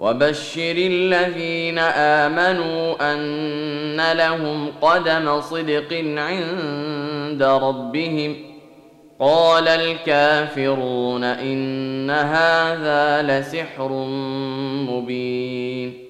وبشر الذين آمنوا أن لهم قدم صدق عند ربهم. قال الكافرون إن هذا لسحر مبين.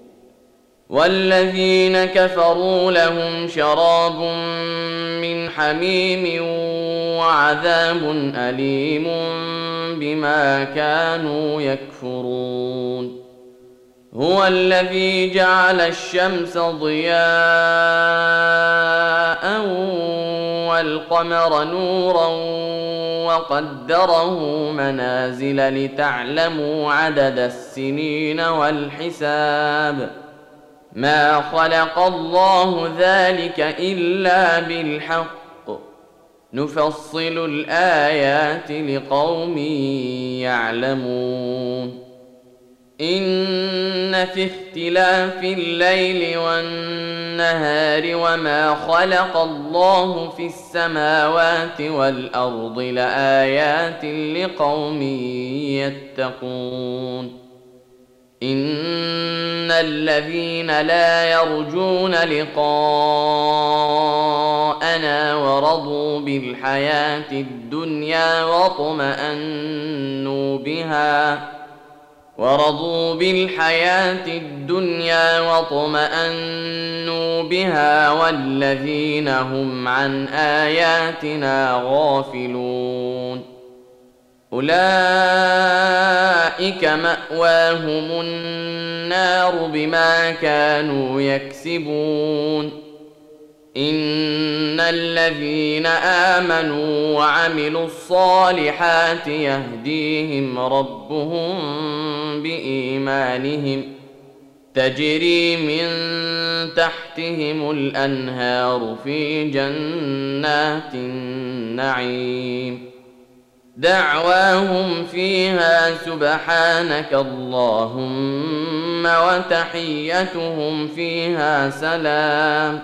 والذين كفروا لهم شراب من حميم وعذاب أليم بما كانوا يكفرون. هو الذي جعل الشمس ضياء والقمر نورا وقدره منازل لتعلموا عدد السنين والحساب. ما خلق الله ذلك الا بالحق. نفصل الايات لقوم يعلمون. ان في اختلاف الليل والنهار وما خلق الله في السماوات والارض لايات لقوم يتقون. ان الذين لا يرجون لقاءنا ورضوا بالحياة الدنيا واطمانوا بها ورضوا بالحياة الدنيا واطمانوا بها والذين هم عن اياتنا غافلون أولئك مأواهم النار بما كانوا يكسبون. إن الذين آمنوا وعملوا الصالحات يهديهم ربهم بإيمانهم. تجري من تحتهم الأنهار في جنات النعيم. دعواهم فيها سبحانك اللهم وتحيتهم فيها سلام.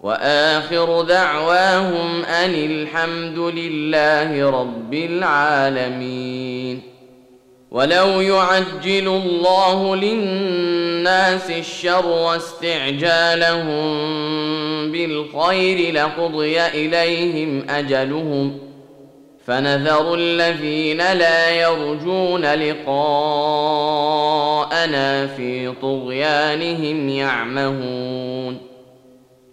وآخر دعواهم أن الحمد لله رب العالمين. ولو يعجل الله للناس الشر واستعجالهم بالخير لقضي إليهم أجلهم فنذر الذين لا يرجون لقاءنا في طغيانهم يعمهون.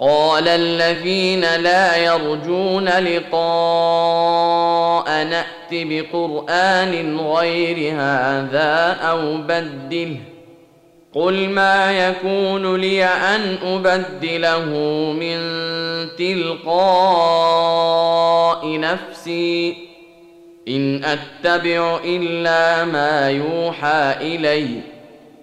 قال الذين لا يرجون لقاء نأت بقرآن غير هذا أو بدله قل ما يكون لي أن أبدله من تلقاء نفسي إن أتبع إلا ما يوحى إلي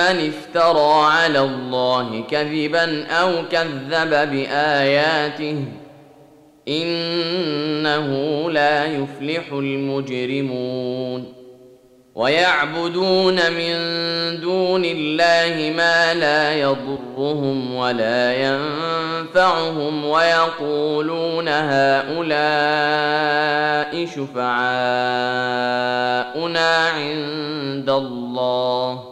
افترى على الله كذبا أو كذب باياته انه لا يفلح المجرمون ويعبدون من دون الله ما لا يضرهم ولا ينفعهم ويقولون هؤلاء شفعاؤنا عند الله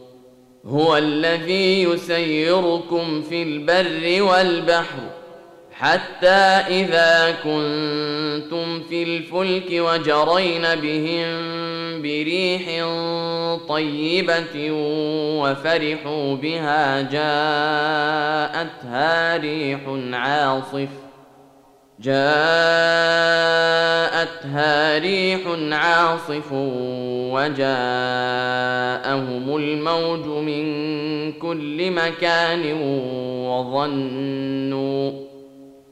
هو الذي يسيركم في البر والبحر حتى إذا كنتم في الفلك وجرين بهم بريح طيبة وفرحوا بها جاءتها ريح عاصف جاءتها ريح عاصف وجاءهم الموج من كل مكان وظنوا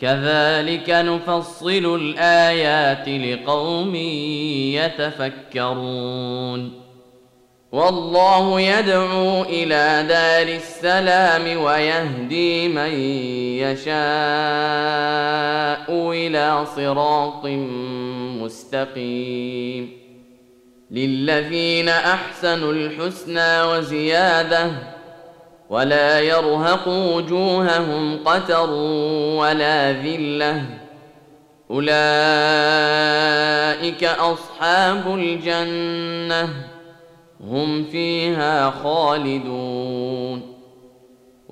كذلك نفصل الآيات لقوم يتفكرون. والله يدعو إلى دار السلام ويهدي من يشاء إلى صراط مستقيم. للذين أحسنوا الحسنى وزيادة ولا يرهق وجوههم قتر ولا ذلة. أولئك أصحاب الجنة. هم فيها خالدون.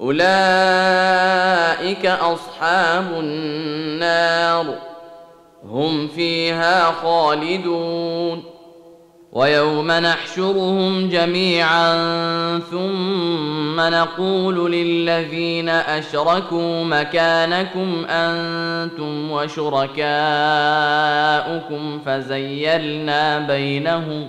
أولئك أصحاب النار. هم فيها خالدون. ويوم نحشرهم جميعا ثم نقول للذين أشركوا مكانكم أنتم وشركاؤكم فزيلنا بينهم.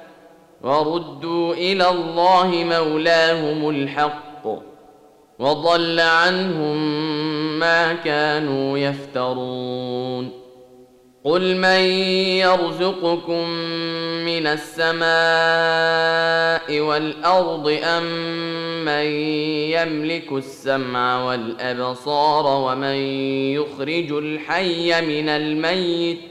وردوا إلى الله مولاهم الحق وضل عنهم ما كانوا يفترون. قل من يرزقكم من السماء والأرض أم من يملك السمع والأبصار ومن يخرج الحي من الميت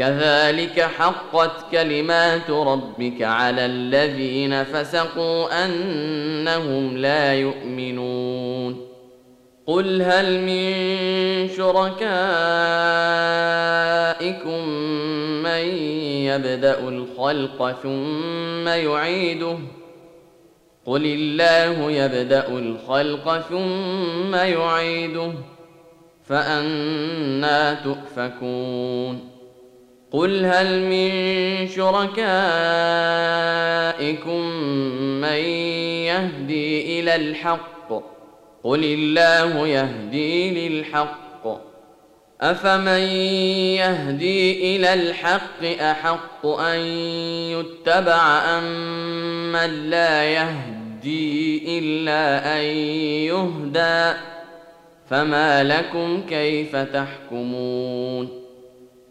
كذلك حقت كلمات ربك على الذين فسقوا أنهم لا يؤمنون. قل هل من شركائكم من يبدأ الخلق ثم يعيده؟ قل الله يبدأ الخلق ثم يعيده فأنا تؤفكون. قل هل من شركائكم من يهدي إلى الحق قل الله يهدي للحق افمن يهدي إلى الحق احق ان يتبع ام من لا يهدي الا ان يهدى فما لكم كيف تحكمون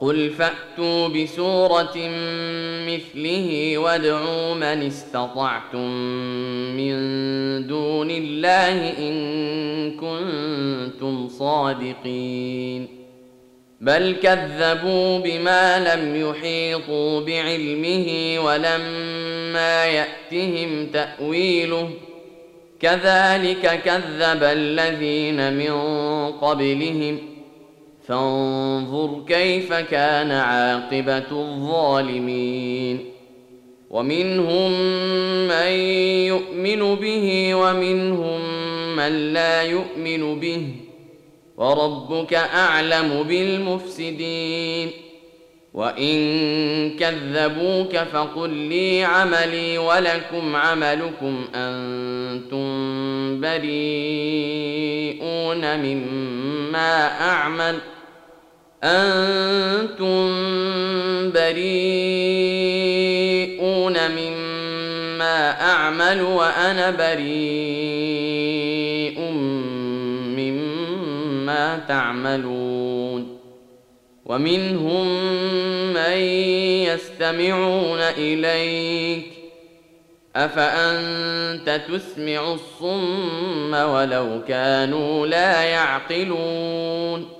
قل فاتوا بسوره مثله وادعوا من استطعتم من دون الله ان كنتم صادقين بل كذبوا بما لم يحيطوا بعلمه ولما ياتهم تاويله كذلك كذب الذين من قبلهم فانظر كيف كان عاقبة الظالمين. ومنهم من يؤمن به ومنهم من لا يؤمن به. وربك أعلم بالمفسدين. وإن كذبوك فقل لي عملي ولكم عملكم أنتم بريئون مما أعمل. أنتم بريئون مما أعمل وأنا بريء مما تعملون ومنهم من يستمعون إليك أفأنت تسمع الصم ولو كانوا لا يعقلون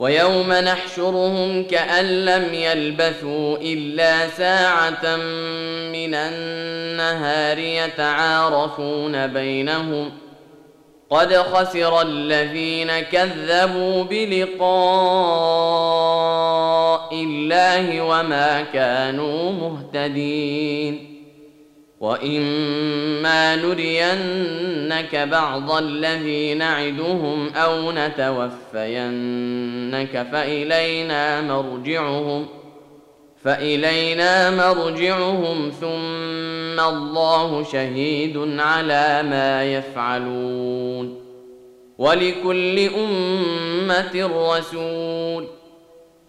ويوم نحشرهم كأن لم يلبثوا إلا ساعة من النهار يتعارفون بينهم قد خسر الذين كذبوا بلقاء الله وما كانوا مهتدين واما نرينك بعض الذي نعدهم أو نتوفينك فالينا مرجعهم فالينا مرجعهم ثم الله شهيد على ما يفعلون ولكل امه رسول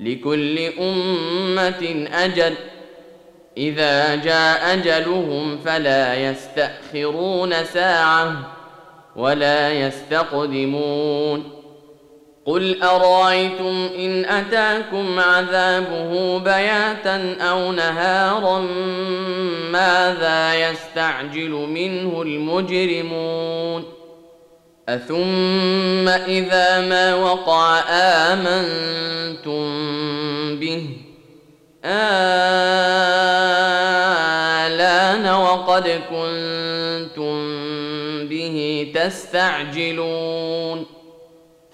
لكل أمة أجل. إذا جاء أجلهم فلا يستأخرون ساعة ولا يستقدمون. قل أرأيتم إن أتاكم عذابه بياتا أو نهارا ماذا يستعجل منه المجرمون؟ أثم إذا ما وقع آمنتم به آلان وقد كنتم به تستعجلون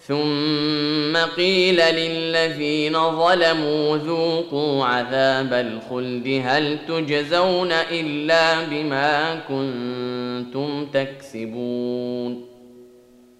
ثم قيل للذين ظلموا ذوقوا عذاب الخلد هل تجزون إلا بما كنتم تكسبون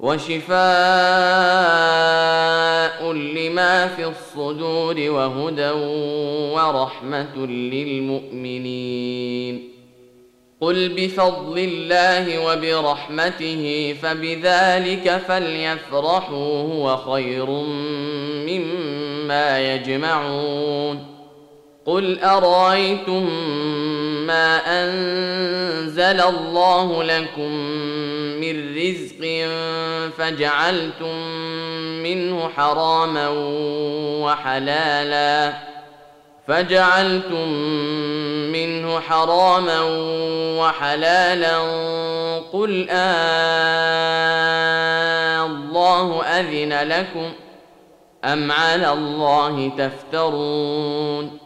وشفاء لما في الصدور وهدى ورحمة للمؤمنين. قل بفضل الله وبرحمته فبذلك فليفرحوا هو خير مما يجمعون. قل أرأيتم ما أنزل الله لكم من رزق فجعلتم منه حراما وحلالا فجعلتم منه حراما وحلالا قل آه الله أذن لكم أم على الله تفترون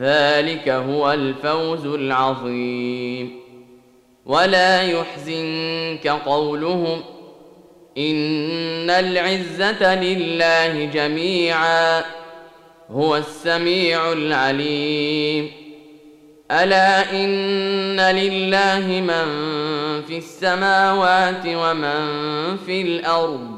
ذلك هو الفوز العظيم. ولا يحزنك قولهم إن العزة لله جميعا هو السميع العليم. ألا إن لله من في السماوات ومن في الأرض؟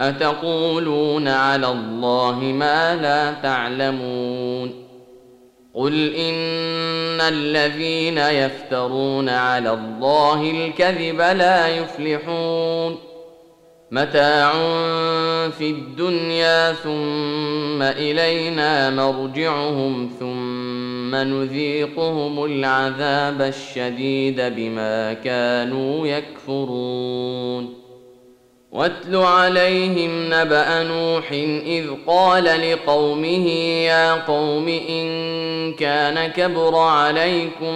أتقولون على الله ما لا تعلمون قل إن الذين يفترون على الله الكذب لا يفلحون متاع في الدنيا ثم إلينا مرجعهم ثم نذيقهم العذاب الشديد بما كانوا يكفرون واتل عليهم نبأ نوح إذ قال لقومه يا قوم إن كان كبر عليكم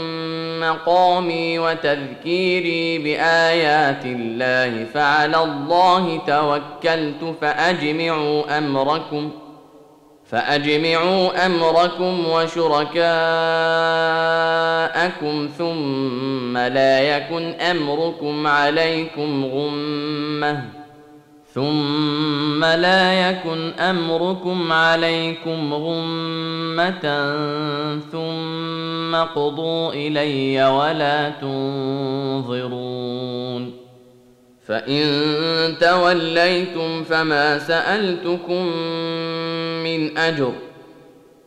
مقامي وتذكيري بآيات الله فعلى الله توكلت فأجمعوا أمركم فأجمعوا أمركم وشركاءكم ثم لا يكن أمركم عليكم غمة ثم لا يكن امركم عليكم غمه ثم قضوا الي ولا تنظرون فان توليتم فما سالتكم من اجر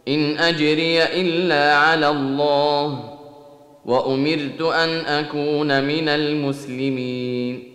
ان اجري الا على الله وامرت ان اكون من المسلمين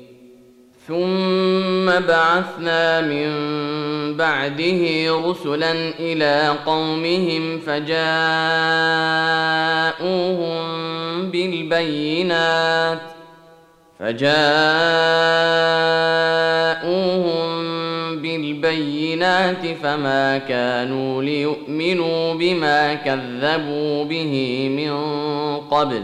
ثم بعثنا من بعده رسلا إلى قومهم فجاءوهم بالبينات فجاءوهم بالبينات فما كانوا ليؤمنوا بما كذبوا به من قبل.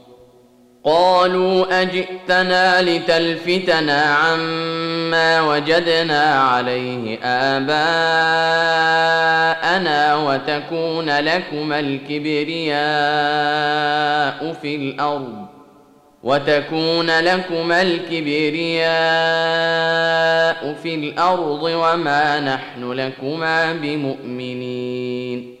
قالوا أجئتنا لتلفتنا عما وجدنا عليه آباءنا وتكون لكما الكبرياء في الأرض وتكون لكما الكبرياء في الأرض وما نحن لكما بمؤمنين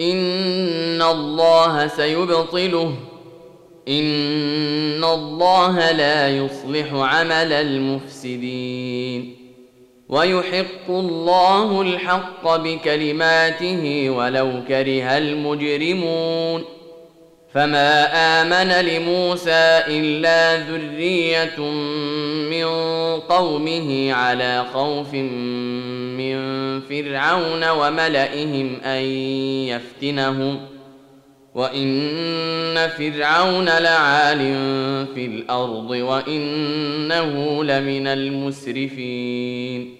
إن الله سيبطله ان الله لا يصلح عمل المفسدين ويحق الله الحق بكلماته ولو كره المجرمون فما امن لموسى الا ذريه من قومه على خوف من فرعون وملئهم ان يفتنهم وان فرعون لعال في الأرض وانه لمن المسرفين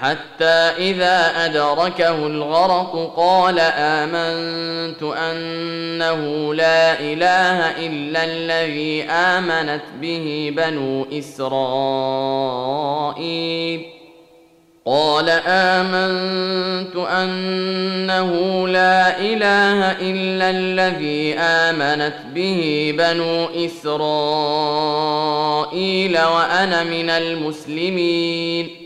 حتى إذا أدركه الغرق قال آمنت أنه لا إله إلا الذي آمنت به بنو إسرائيل. قال آمنت أنه لا إله إلا الذي آمنت به بنو إسرائيل وأنا من المسلمين.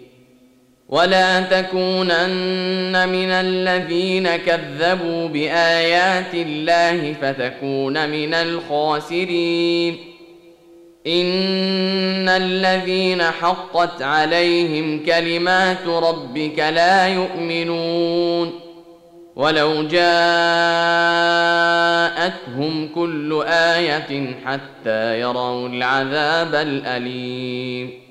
ولا تكونن من الذين كذبوا بايات الله فتكون من الخاسرين ان الذين حقت عليهم كلمات ربك لا يؤمنون ولو جاءتهم كل إيه حتى يروا العذاب الاليم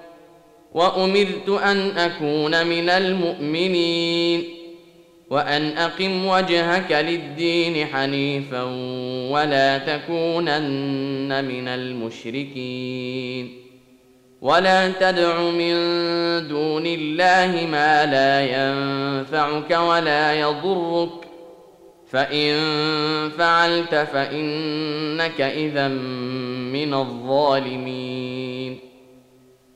وأمرت أن أكون من المؤمنين وأن أقم وجهك للدين حنيفا ولا تكونن من المشركين ولا تدع من دون الله ما لا ينفعك ولا يضرك فإن فعلت فإنك اذا من الظالمين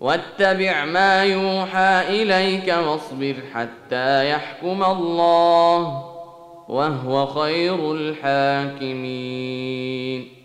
واتبع ما يوحى إليك واصبر حتى يحكم الله وهو خير الحاكمين.